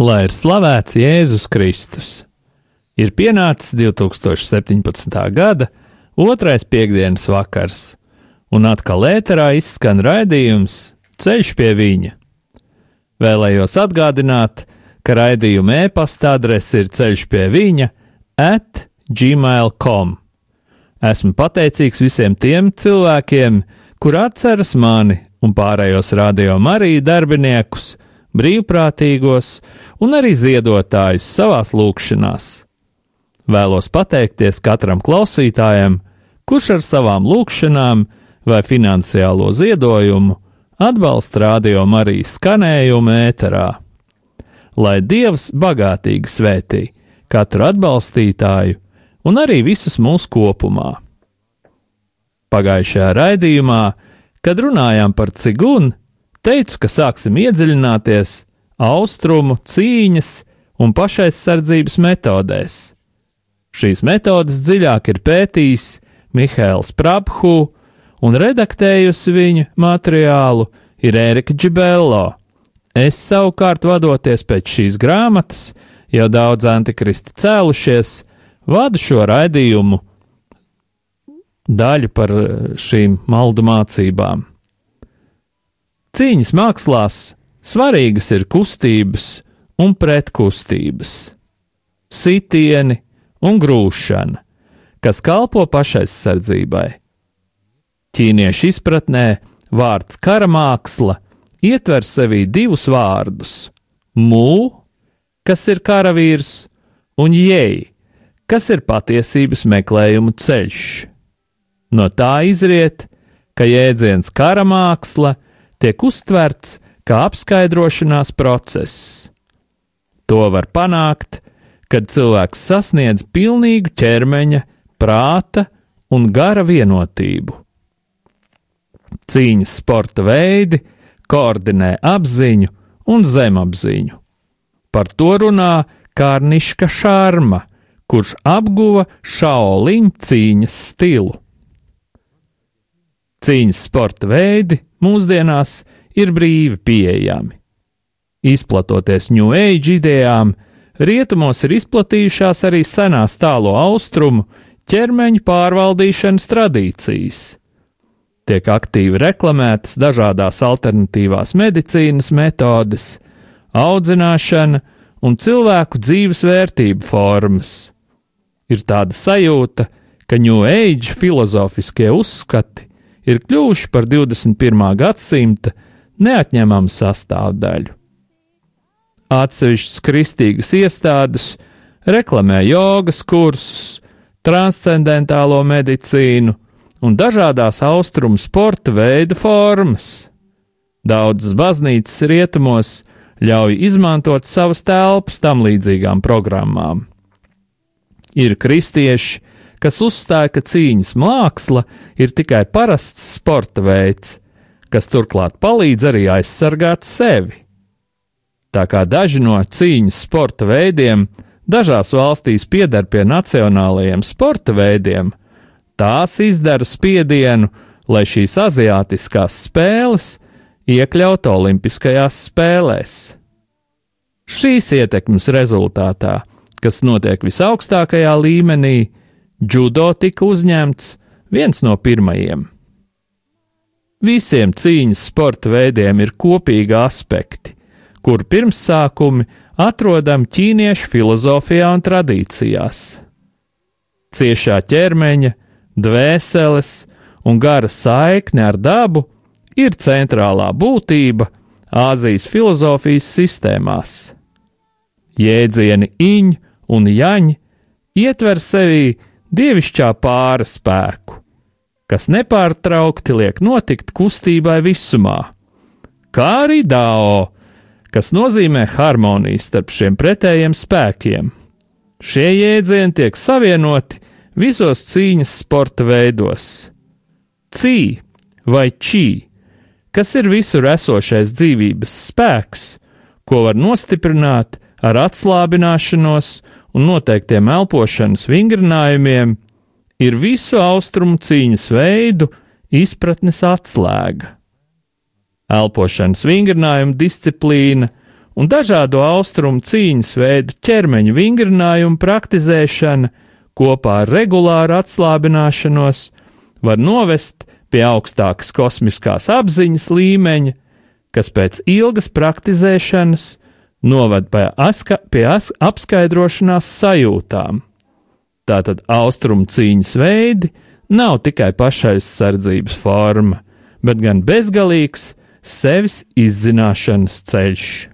Lai ir slavēts Jēzus Kristus! Ir pienācis 2017. gada otrais piekdienas vakars, un atkal ēterā izskan raidījums Ceļš pie viņa. Vēlējos atgādināt, ka raidījuma e-pasta adrese ir ceļš pie viņa at gmail.com. Esmu pateicīgs visiem tiem cilvēkiem, kur atceras mani un pārējos radio Mariju darbiniekus, brīvprātīgos un arī ziedotājus savās lūkšanās. Vēlos pateikties katram klausītājam, kurš ar savām lūkšanām vai finansiālo ziedojumu atbalsta radio Marijas skanējumu ēterā. Lai Dievs bagātīgi svētī katru atbalstītāju un arī visus mūsu kopumā. Pagājušajā raidījumā, kad runājām par cigunu, Teicu, ka sāksim iedziļināties austrumu, cīņas un pašaizsardzības metodēs. Šīs metodes dziļāk ir pētījis Mihails Prabhu, un redaktējusi viņa materiālu ir Erika Džibello. Es savukārt, vadoties pēc šīs grāmatas, jau daudz antikristi cēlušies, vadu šo raidījumu daļu par šīm maldu mācībām. Cīņas mākslās svarīgas ir kustības un pretkustības, sitieni un grūšana, kas kalpo pašaizsardzībai. Ķīniešu izpratnē vārds karamāksla ietver sevī divus vārdus - mū, kas ir karavīrs, un jēj, kas ir patiesības meklējumu ceļš. No tā izriet, ka jēdziens karamāksla ir tiek uztverts kā apskaidrošanās process. To var panākt, kad cilvēks sasniedz pilnīgu ķermeņa, prāta un gara vienotību. Cīņas sporta veidi koordinē apziņu un zemapziņu. Par to runā Kārniška Šarma, kurš apguva šaoliņa cīņas stilu. Cīņas sporta veidi mūsdienās ir brīvi pieejami. Izplatoties New Age idejām, rietumos ir izplatījušās arī senās tālo austrumu ķermeņa pārvaldīšanas tradīcijas. Tiek aktīvi reklamētas dažādas alternatīvās medicīnas metodes, audzināšana un cilvēku dzīves vērtību formas. Ir tāda sajūta, ka New Age filozofiskie uzskati ir kļuvuši par 21. gadsimta neatņemamu sastāvdaļu. Atsevišķas kristīgas iestādes reklamē jogas kursus, transcendentālo medicīnu un dažādās austrumu sporta veidu formas. Daudzas baznīcas rietumos ļauj izmantot savas telpas tam līdzīgām programmām. Ir kristieši, kas uzstāja, ka cīņas māksla ir tikai parasts sporta veids, kas turklāt palīdz arī aizsargāt sevi. Tā kā daži no cīņas sporta veidiem dažās valstīs pieder pie nacionālajiem sporta veidiem, tās izdara spiedienu, lai šīs aziātiskās spēles iekļautu Olimpiskajās spēlēs. Šīs ietekmes rezultātā, kas notiek visaugstākajā līmenī, Judo tika uzņemts viens no pirmajiem. Visiem cīņas sporta veidiem ir kopīgi aspekti, kur pirmsākumi atrodam ķīniešu filozofijā un tradīcijās. Ciešā ķermeņa, dvēseles un gara saikne ar dabu ir centrālā būtība Āzijas filozofijas sistēmās. Jēdzieni iņ un jaņ ietver sevī dievišķā pāra spēku, kas nepārtraukti liek notikt kustībai visumā, kā arī dao, kas nozīmē harmoniju starp šiem pretējiem spēkiem. Šie jēdzieni tiek savienoti visos cīņas sporta veidos. Cī vai čī, kas ir visur esošais dzīvības spēks, ko var nostiprināt ar atslābināšanos un noteiktiem elpošanas vingrinājumiem, ir visu austrumu cīņas veidu izpratnes atslēga. Elpošanas vingrinājuma disciplīna un dažādo austrumu cīņas veidu ķermeņa vingrinājumu praktizēšana kopā ar regulāru atslābināšanos var novest pie augstākas kosmiskās apziņas līmeņa, kas pēc ilgas praktizēšanas noved pie, aska, pie as, apskaidrošanās sajūtām. Tātad austrumu cīņas veidi nav tikai pašaizsardzības forma, bet gan bezgalīgs sevis izzināšanas ceļš.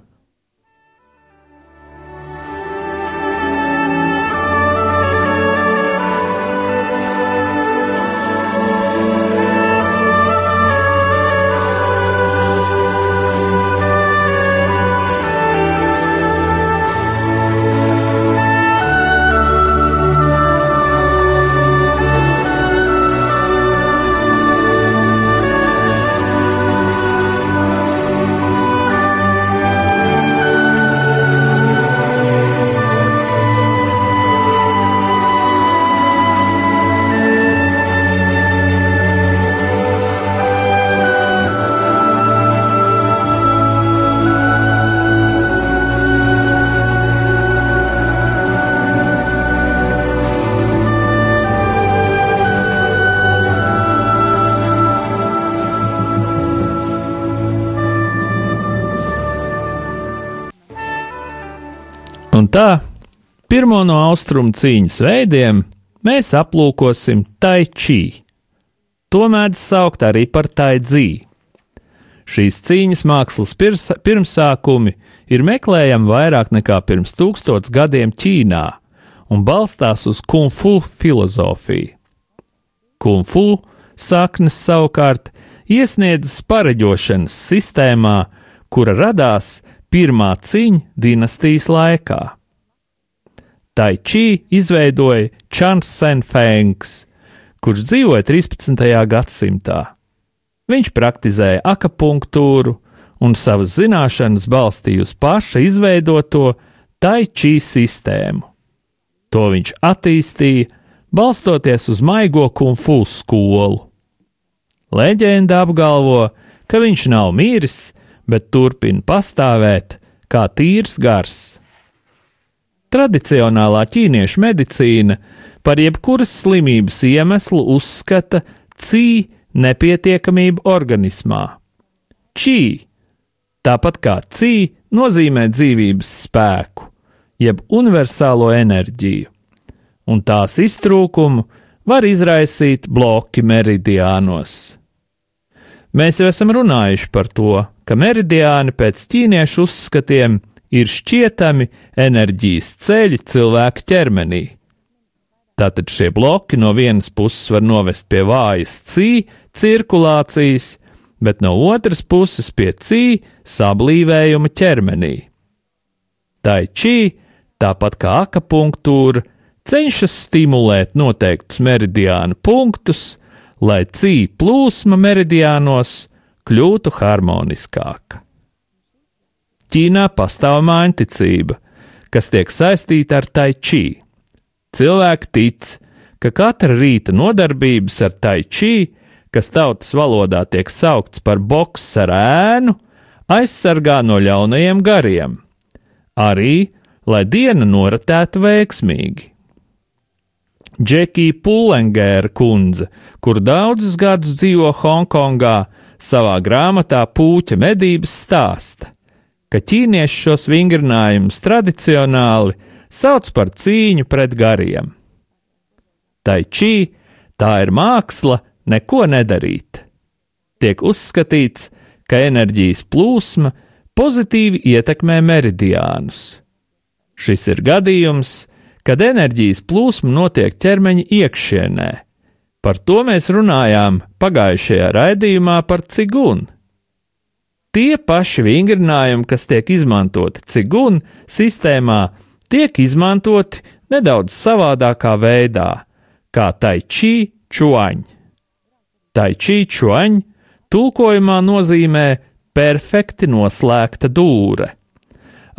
Tā, pirmo no austrumu cīņas veidiem mēs aplūkosim tai chi. To mēdz saukt arī par tai dzī. Šīs cīņas mākslas pirmsākumi ir meklējami vairāk nekā pirms tūkstots gadiem Ķīnā un balstās uz kung fu filozofiju. Kung fu saknes savukārt iesniedzas pareģošanas sistēmā, kura radās pirmā cīņa dinastijas laikā. Tai Čī izveidoja Čans Senfengs, kurš dzīvoja 13. gadsimtā. Viņš praktizēja akupunktūru un savas zināšanas balstīja uz paša izveidoto Tai Čī sistēmu. To viņš attīstīja, balstoties uz maigo kungfu skolu. Leģenda apgalvo, ka viņš nav miris, bet turpina pastāvēt kā tīrs gars. Tradicionālā ķīniešu medicīna par jebkuras slimības iemeslu uzskata cī nepietiekamību organismā. Čī, tāpat kā cī, nozīmē dzīvības spēku, jeb universālo enerģiju, un tās iztrūkumu var izraisīt bloki meridiānos. Mēs jau esam runājuši par to, ka meridiāni pēc ķīniešu uzskatiem ir šķietami enerģijas ceļi cilvēka ķermenī. Tātad šie bloki no vienas puses var novest pie vājas cī cirkulācijas, bet no otras puses pie cī sablīvējuma ķermenī. Tai čī, tāpat kā akupunktūra, cenšas stimulēt noteiktus meridiānu punktus, lai cī plūsma meridiānos kļūtu harmoniskāka. Ķīnā pastāv mājiņticība, kas tiek saistīta ar tai čī. Cilvēki tic, ka katra rīta nodarbības ar tai čī, kas tautas valodā tiek saukts par boks ar ēnu, aizsargā no ļaunajiem gariem, arī lai diena noritētu veiksmīgi. Džekija Pulengēra kundze, kur daudzus gadus dzīvo Hongkongā, savā grāmatā Pūķa medības stāsta, ka ķīnieši šos vingrinājumus tradicionāli sauc par cīņu pret gariem. Tai čī tā ir māksla neko nedarīt. Tiek uzskatīts, ka enerģijas plūsma pozitīvi ietekmē meridiānus. Šis ir gadījums, kad enerģijas plūsma notiek ķermeņa iekšienē. Par to mēs runājām pagājušajā raidījumā par cigunu. Tie paši vingrinājumi, kas tiek izmantoti cigunu sistēmā, tiek izmantoti nedaudz savādākā veidā, kā tai chi chuaņ. Tai chi chuaņ tulkojumā nozīmē perfekti noslēgta dūre,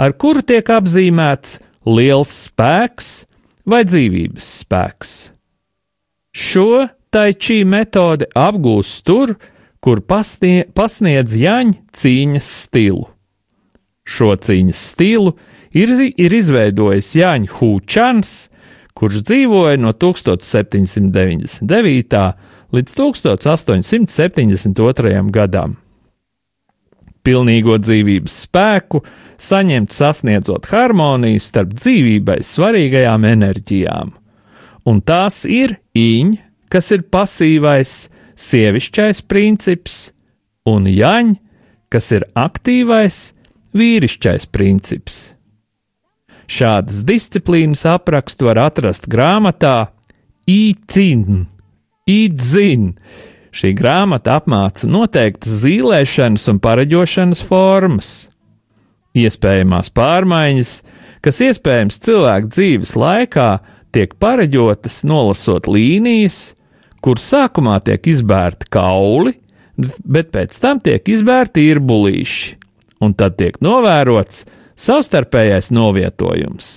ar kuru tiek apzīmēts liels spēks vai dzīvības spēks. Šo tai šī metode apgūst tur, kur pasnie, pasniedz Jaņa cīņas stilu. Šo cīņas stilu ir, ir izveidojis Jāņa Hūčans, kurš dzīvoja no 1799. līdz 1872. gadam. Pilnīgo dzīvības spēku saņemt sasniedzot harmoniju starp dzīvībai svarīgajām enerģijām, un tās ir īņa, kas ir pasīvais, sievišķais princips, un jaņ, kas ir aktīvais, vīrišķais princips. Šādas disciplīnas aprakstu var atrast grāmatā Īcin, Īdzin. Šī grāmata apmāca noteiktas zīlēšanas un pareģošanas formas, iespējamās pārmaiņas, kas iespējams cilvēka dzīves laikā tiek pareģotas nolasot līnijas, kur sākumā tiek izbērti kauli, bet pēc tam tiek izbērti irbulīši, un tad tiek novērots savstarpējais novietojums.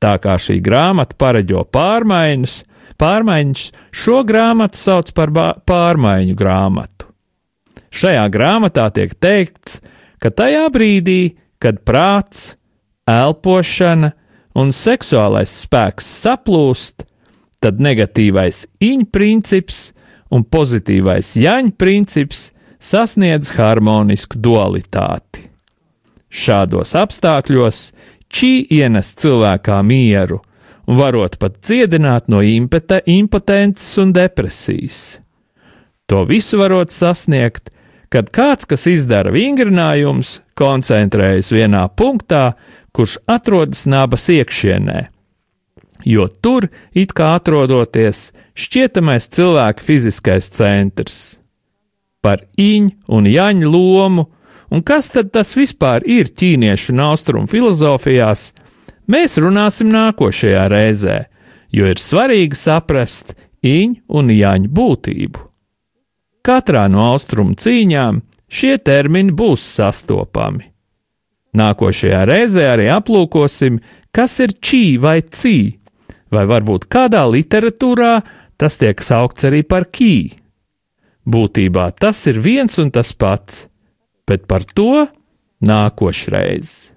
Tā kā šī grāmata pareģo pārmaiņas, pārmaiņas šo grāmatu sauc par pārmaiņu grāmatu. Šajā grāmatā tiek teikts, ka tajā brīdī, kad prāts, elpošana un seksuālais spēks saplūst, tad negatīvais iņa princips un pozitīvais jaņa princips sasniedz harmonisku dualitāti. Šādos apstākļos čī ienes cilvēkā mieru un varot pat dziedināt no impete, impotences un depresijas. To visu varot sasniegt, kad kāds, kas izdara vingrinājumus, koncentrējas vienā punktā, kurš atrodas nabas iekšienē, jo tur, it kā atrodoties, šķietamais cilvēka fiziskais centrs. Par īņu un jaņu lomu, un kas tad tas vispār ir ķīniešu un austrumu filozofijās, mēs runāsim nākošajā reizē, jo ir svarīgi saprast īņu un jaņu būtību. Katrā no austrumu cīņām šie termini būs sastopami. Nākošajā reizē arī aplūkosim, kas ir čī vai cī, vai varbūt kādā literatūrā tas tiek saukts arī par kī. Būtībā tas ir viens un tas pats, bet par to nākošreiz.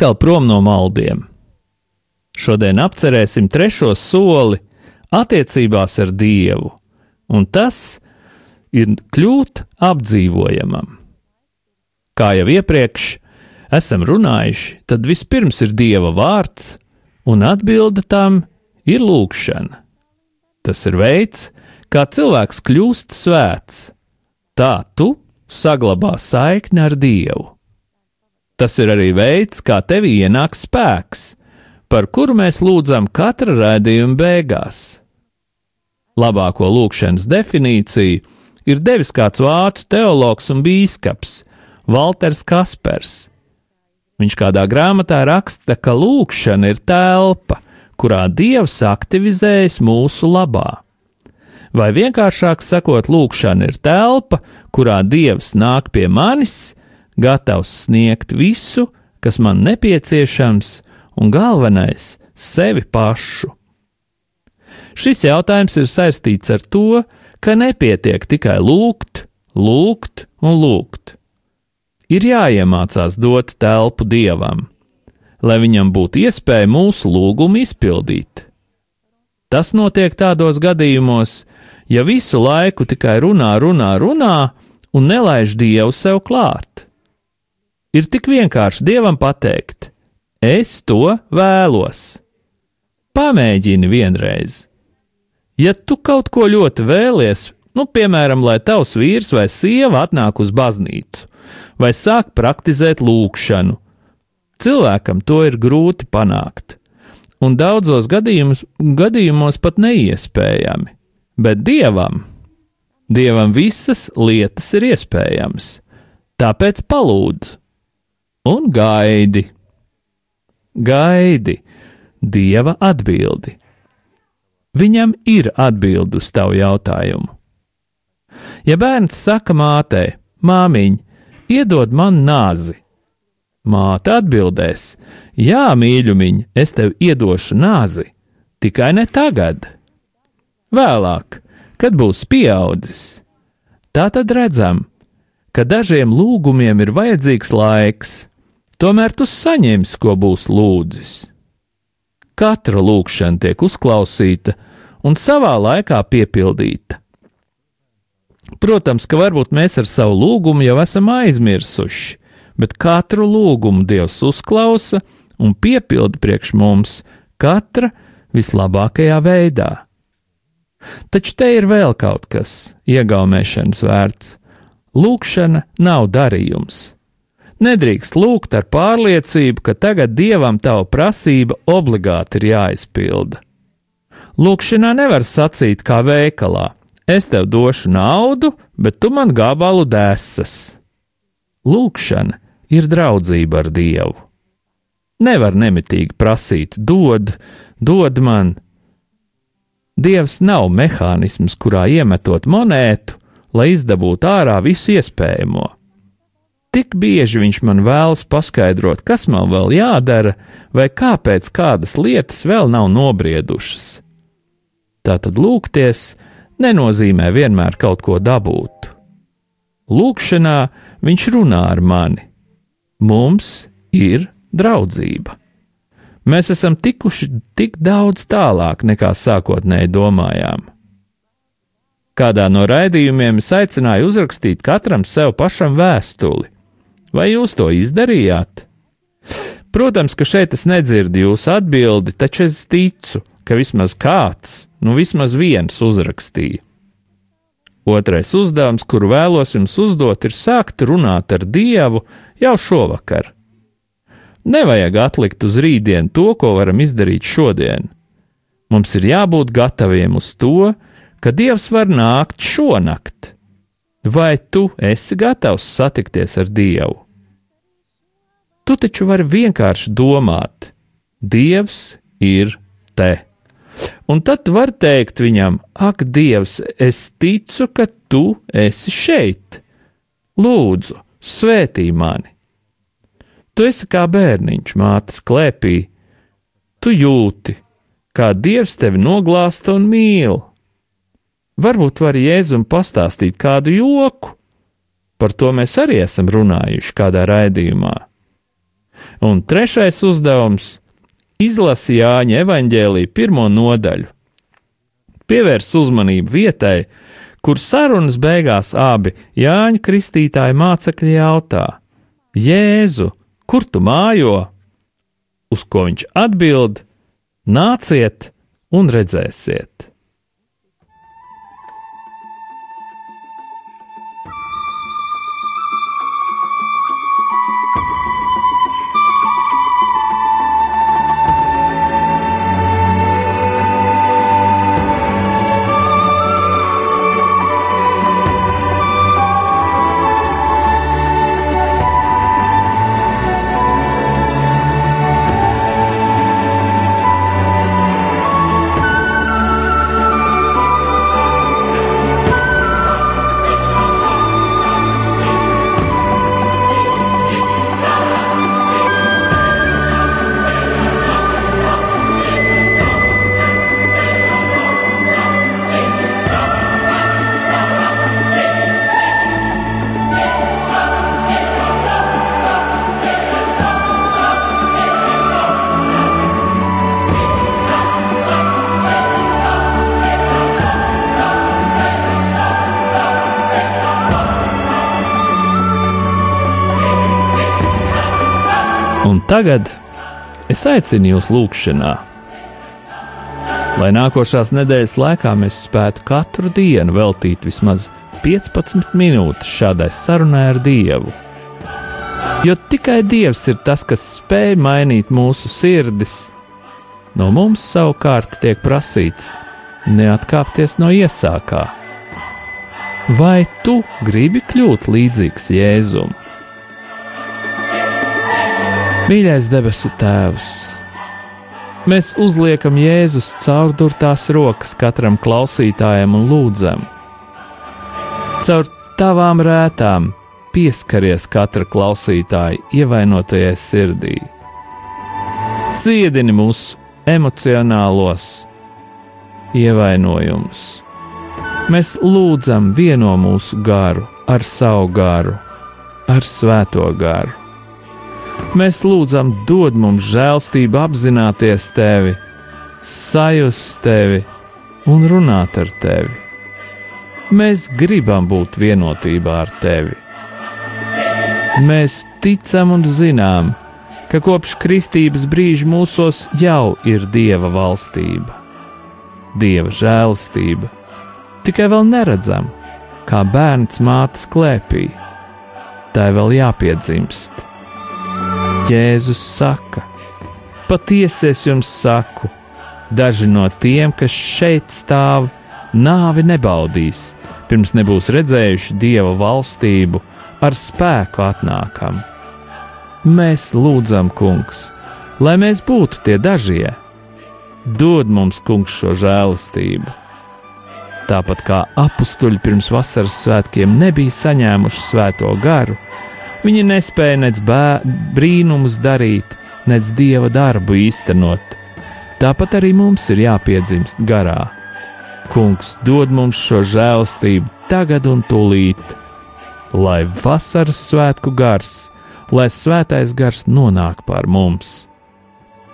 Atkal prom no maldiem. Šodien apcerēsim trešo soli attiecībās ar Dievu, un tas ir kļūt apdzīvojamam. Kā jau iepriekš esam runājuši, tad vispirms ir Dieva vārds, un atbilde tam ir lūkšana. Tas ir veids, kā cilvēks kļūst svēts. Tā tu saglabā saikni ar Dievu. Tas ir arī veids, kā tevī ienāk spēks, par kuru mēs lūdzam katra rādījuma beigās. Labāko lūkšanas definīciju ir devis kāds vācu teologs un bīskaps Walters Kaspers. Viņš kādā grāmatā raksta, ka lūkšana ir telpa, kurā Dievs aktivizējas mūsu labā. Vai vienkāršāk sakot, lūkšana ir telpa, kurā Dievs nāk pie manis, gatavs sniegt visu, kas man nepieciešams, un galvenais - sevi pašu. Šis jautājums ir saistīts ar to, ka nepietiek tikai lūgt, lūgt un lūgt. Ir jāiemācās dot telpu dievam, lai viņam būtu iespēja mūsu lūgumu izpildīt. Tas notiek tādos gadījumos, ja visu laiku tikai runā, runā, runā un nelaiž dievu sev klāt. Ir tik vienkārši dievam pateikt: Es to vēlos. Pamēģini vienreiz. Ja tu kaut ko ļoti vēlies, nu, piemēram, lai tavs vīrs vai sieva atnāk uz baznīcu, vai sāk praktizēt lūgšanu, cilvēkam to ir grūti panākt, un daudzos gadījumos, gadījumos pat neiespējami, bet dievam, dievam visas lietas ir iespējamas, tāpēc palūdz un gaidi. Gaidi dieva atbildi. Viņam ir atbild uz tavu jautājumu. Ja bērns saka mātei, māmiņ, iedod man nāzi, māte atbildēs: Jā, mīļumiņ, es tev iedošu nāzi, tikai ne tagad. Vēlāk, kad būs pieaudzis, tā tad redzam, ka dažiem lūgumiem ir vajadzīgs laiks, tomēr tu saņemsi, ko būs lūdzis. Katra lūkšana tiek uzklausīta un savā laikā piepildīta. Protams, ka varbūt mēs ar savu lūgumu jau esam aizmirsuši, bet katru lūgumu Dievs uzklausa un piepilda priekš mums katra vislabākajā veidā. Taču te ir vēl kaut kas iegaumēšanas vērts. Lūkšana nav darījums. Nedrīkst lūgt ar pārliecību, ka tagad dievam tava prasība obligāti ir jāizpilda. Lūkšanā nevar sacīt kā veikalā: es tev došu naudu, bet tu man gabalu dēsas. Lūkšana ir draudzība ar Dievu. Nevar nemitīgi prasīt, dod, dod man. Dievs nav mehānisms, kurā iemetot monētu, lai izdabūtu ārā visu iespējamo. Tik bieži viņš man vēlas paskaidrot, kas man vēl jādara, vai kāpēc kādas lietas vēl nav nobriedušas. Tātad lūgties nenozīmē vienmēr kaut ko dabūt. Lūkšanā viņš runā ar mani, mums ir draudzība. Mēs esam tikuši tik daudz tālāk nekā sākotnēji domājām. Kādā no raidījumiem es aicināju uzrakstīt katram sev pašam vēstuli. Vai jūs to izdarījāt? Protams, ka šeit es nedzirdu jūsu atbildi, taču es ticu, ka vismaz kāds, nu vismaz viens uzrakstīja. Otrais uzdevums, kuru vēlos jums uzdot, ir sākt runāt ar Dievu jau šovakar. Nevajag atlikt uz rītdienu to, ko varam izdarīt šodien. Mums ir jābūt gataviem uz to, ka Dievs var nākt šonakt. Vai tu esi gatavs satikties ar Dievu? Tu taču vari vienkārši domāt, Dievs ir te. Un tad var teikt viņam, ak, Dievs, es ticu, ka tu esi šeit. Lūdzu, svētī mani. Tu esi kā bērniņš mātes klēpī. Tu jūti, kā Dievs tevi noglāsta un mīl. Varbūt var Jēzum pastāstīt kādu joku. Par to mēs arī esam runājuši kādā raidījumā. Un trešais uzdevums izlasi Jāņa evaņģēlī pirmo nodaļu. Pievērs uzmanību vietai, kur sarunas beigās abi Jāņa Kristītāja mācekļi jautā: Jēzu, kur tu mājo? Uz ko viņš atbild: Nāciet un redzēsiet! Tagad es aicinu jūs lūgšanā, lai nākošās nedēļas laikā mēs spētu katru dienu veltīt vismaz 15 minūtes šādai sarunai ar Dievu. Jo tikai Dievs ir tas, kas spēj mainīt mūsu sirdis. No mums savukārt tiek prasīts neatkāpties no iesākā. Vai tu gribi kļūt līdzīgs Jēzum? Mīļais debesu Tēvs! Mēs uzliekam Jēzus caurdurtās rokas katram klausītājam un lūdzam, caur tavām rētām pieskaries katra klausītāja ievainotajai sirdī. Ciedini mūsu emocionālos ievainojumus. Mēs lūdzam vieno mūsu garu ar savu garu, ar svēto garu. Mēs lūdzam, dod mums žēlstību, apzināties tevi, sajust tevi un runāt ar tevi. Mēs gribam būt vienotībā ar tevi. Mēs ticam un zinām, ka kopš kristības brīža mūsos jau ir dieva valstība, dieva žēlastība. Tikai vēl neredzam, kā bērns mātes klēpī. Tā vēl jāpiedzimst. Jēzus saka: Patiesi es jums saku, daži no tiem, kas šeit stāv, nāvi nebaudīs, pirms nebūs redzējuši dieva valstību ar spēku atnākam. Mēs lūdzam, kungs, lai mēs būtu tie dažie. Dod mums, kungs, šo žēlastību. Tāpat kā apstuļi pirms vasaras svētkiem nebija saņēmuši svēto garu, viņi nespēja nec brīnumus darīt, nec dieva darbu īstenot. Tāpat arī mums ir jāpiedzimst garā. Kungs dod mums šo žēlastību tagad un tūlīt lai vasaras svētku gars, lai svētais gars nonāk pār mums.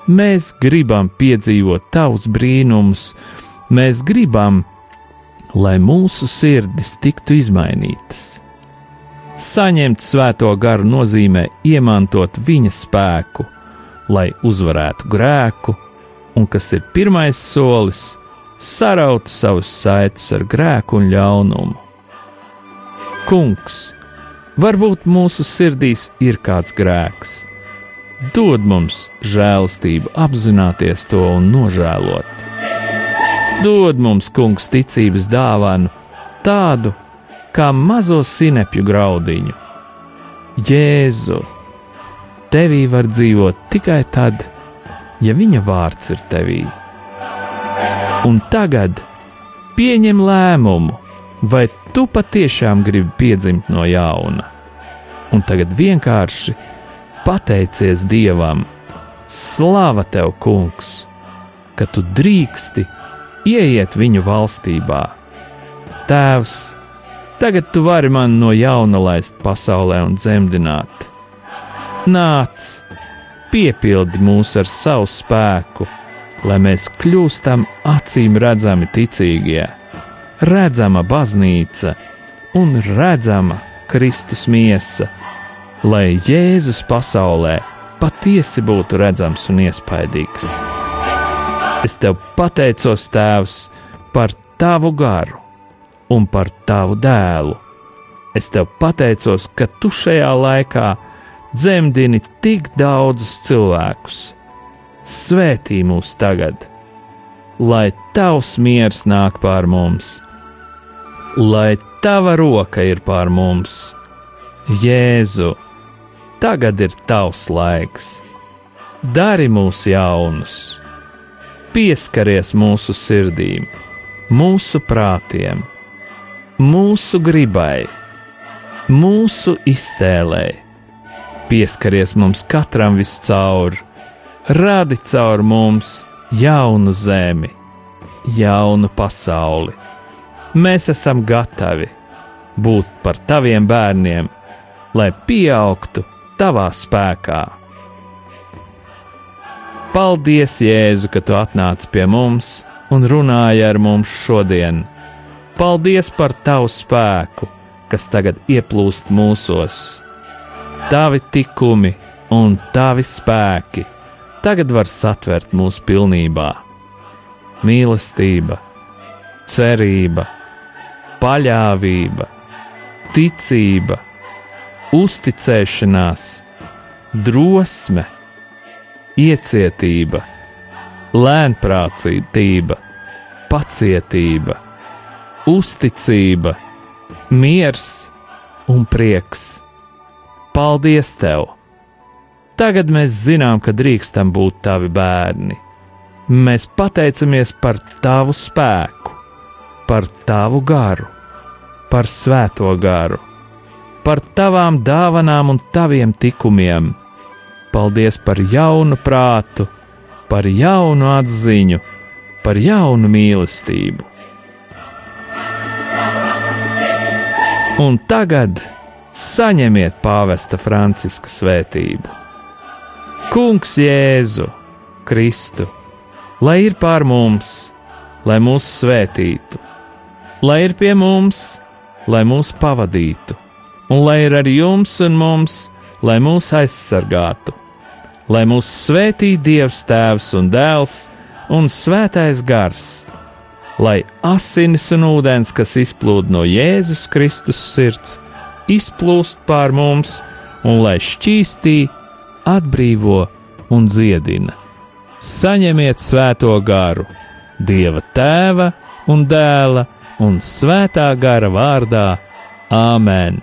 Mēs gribam piedzīvot tavus brīnumus, mēs gribam, lai mūsu sirdis tiktu izmainītas. Saņemt svēto garu nozīmē iemantot viņa spēku, lai uzvarētu grēku, un kas ir pirmais solis, sarautu savus saitus ar grēku un ļaunumu. Kungs, varbūt mūsu sirdīs ir kāds grēks. Dod mums žēlastību, apzināties to un nožēlot. Dod mums, kungs, ticības dāvanu, tādu kā mazo sinepju graudiņu. Jēzu, tevī var dzīvot tikai tad, ja viņa vārds ir tevī. Un tagad pieņem lēmumu, vai tu patiešām gribi piedzimt no jauna. Un tagad vienkārši pateicies Dievam, slava tev, Kungs, ka tu drīksti ieiet viņu valstībā. Tēvs, tagad tu vari man no jauna laist pasaulē un dzemdināt. Nāc, piepildi mūs ar savu spēku, lai mēs kļūstam acīm redzami ticīgie redzama baznīca un redzama Kristus miesa, lai Jēzus pasaulē patiesi būtu redzams un iespaidīgs. Es tev pateicos, Tēvs, par tavu garu un par tavu dēlu. Es tev pateicos, ka tu šajā laikā dzemdini tik daudzus cilvēkus. Svētī mūs tagad, lai tavs miers nāk pār mums, lai tava roka ir pār mums. Jēzu, tagad ir tavs laiks. Dari mūs jaunus, pieskaries mūsu sirdīm, mūsu prātiem, mūsu gribai, mūsu iztēlē. Pieskaries mums katram viscaur, radi caur mums jaunu zemi, jaunu pasauli Mēs esam gatavi būt par taviem bērniem, lai pieaugtu tavā spēkā. Paldies, Jēzu, ka tu atnāc pie mums un runāji ar mums šodien. Paldies par tavu spēku, kas tagad ieplūst mūsos. Tavi tikumi, un tavi spēki tagad var satvert mūs pilnībā. Mīlestība, cerība, paļāvība, ticība, uzticēšanās, drosme, iecietība, lēnprātība, pacietība, uzticība, miers un prieks. Paldies tev! Tagad mēs zinām, ka drīkstam būt tavi bērni. Mēs pateicamies par tavu spēku, par tavu garu, par svēto garu, par tavām dāvanām un taviem tikumiem. Paldies par jaunu prātu, par jaunu atziņu, par jaunu mīlestību. Un tagad saņemiet pāvesta Franciska svētību. Kungs Jēzu Kristu, lai ir pār mums, lai mūs svētītu, lai ir pie mums, lai mūs pavadītu, un lai ir ar jums un mums, lai mūs aizsargātu, lai mūs svētī Dievs Tēvs un Dēls un Svētais Gars, lai asinis un ūdens, kas izplūd no Jēzus Kristus sirds, izplūst pār mums, un lai šķīstī atbrīvo un dziedina. Saņemiet svēto garu, Dieva tēva un dēla un svētā gara vārdā Āmen!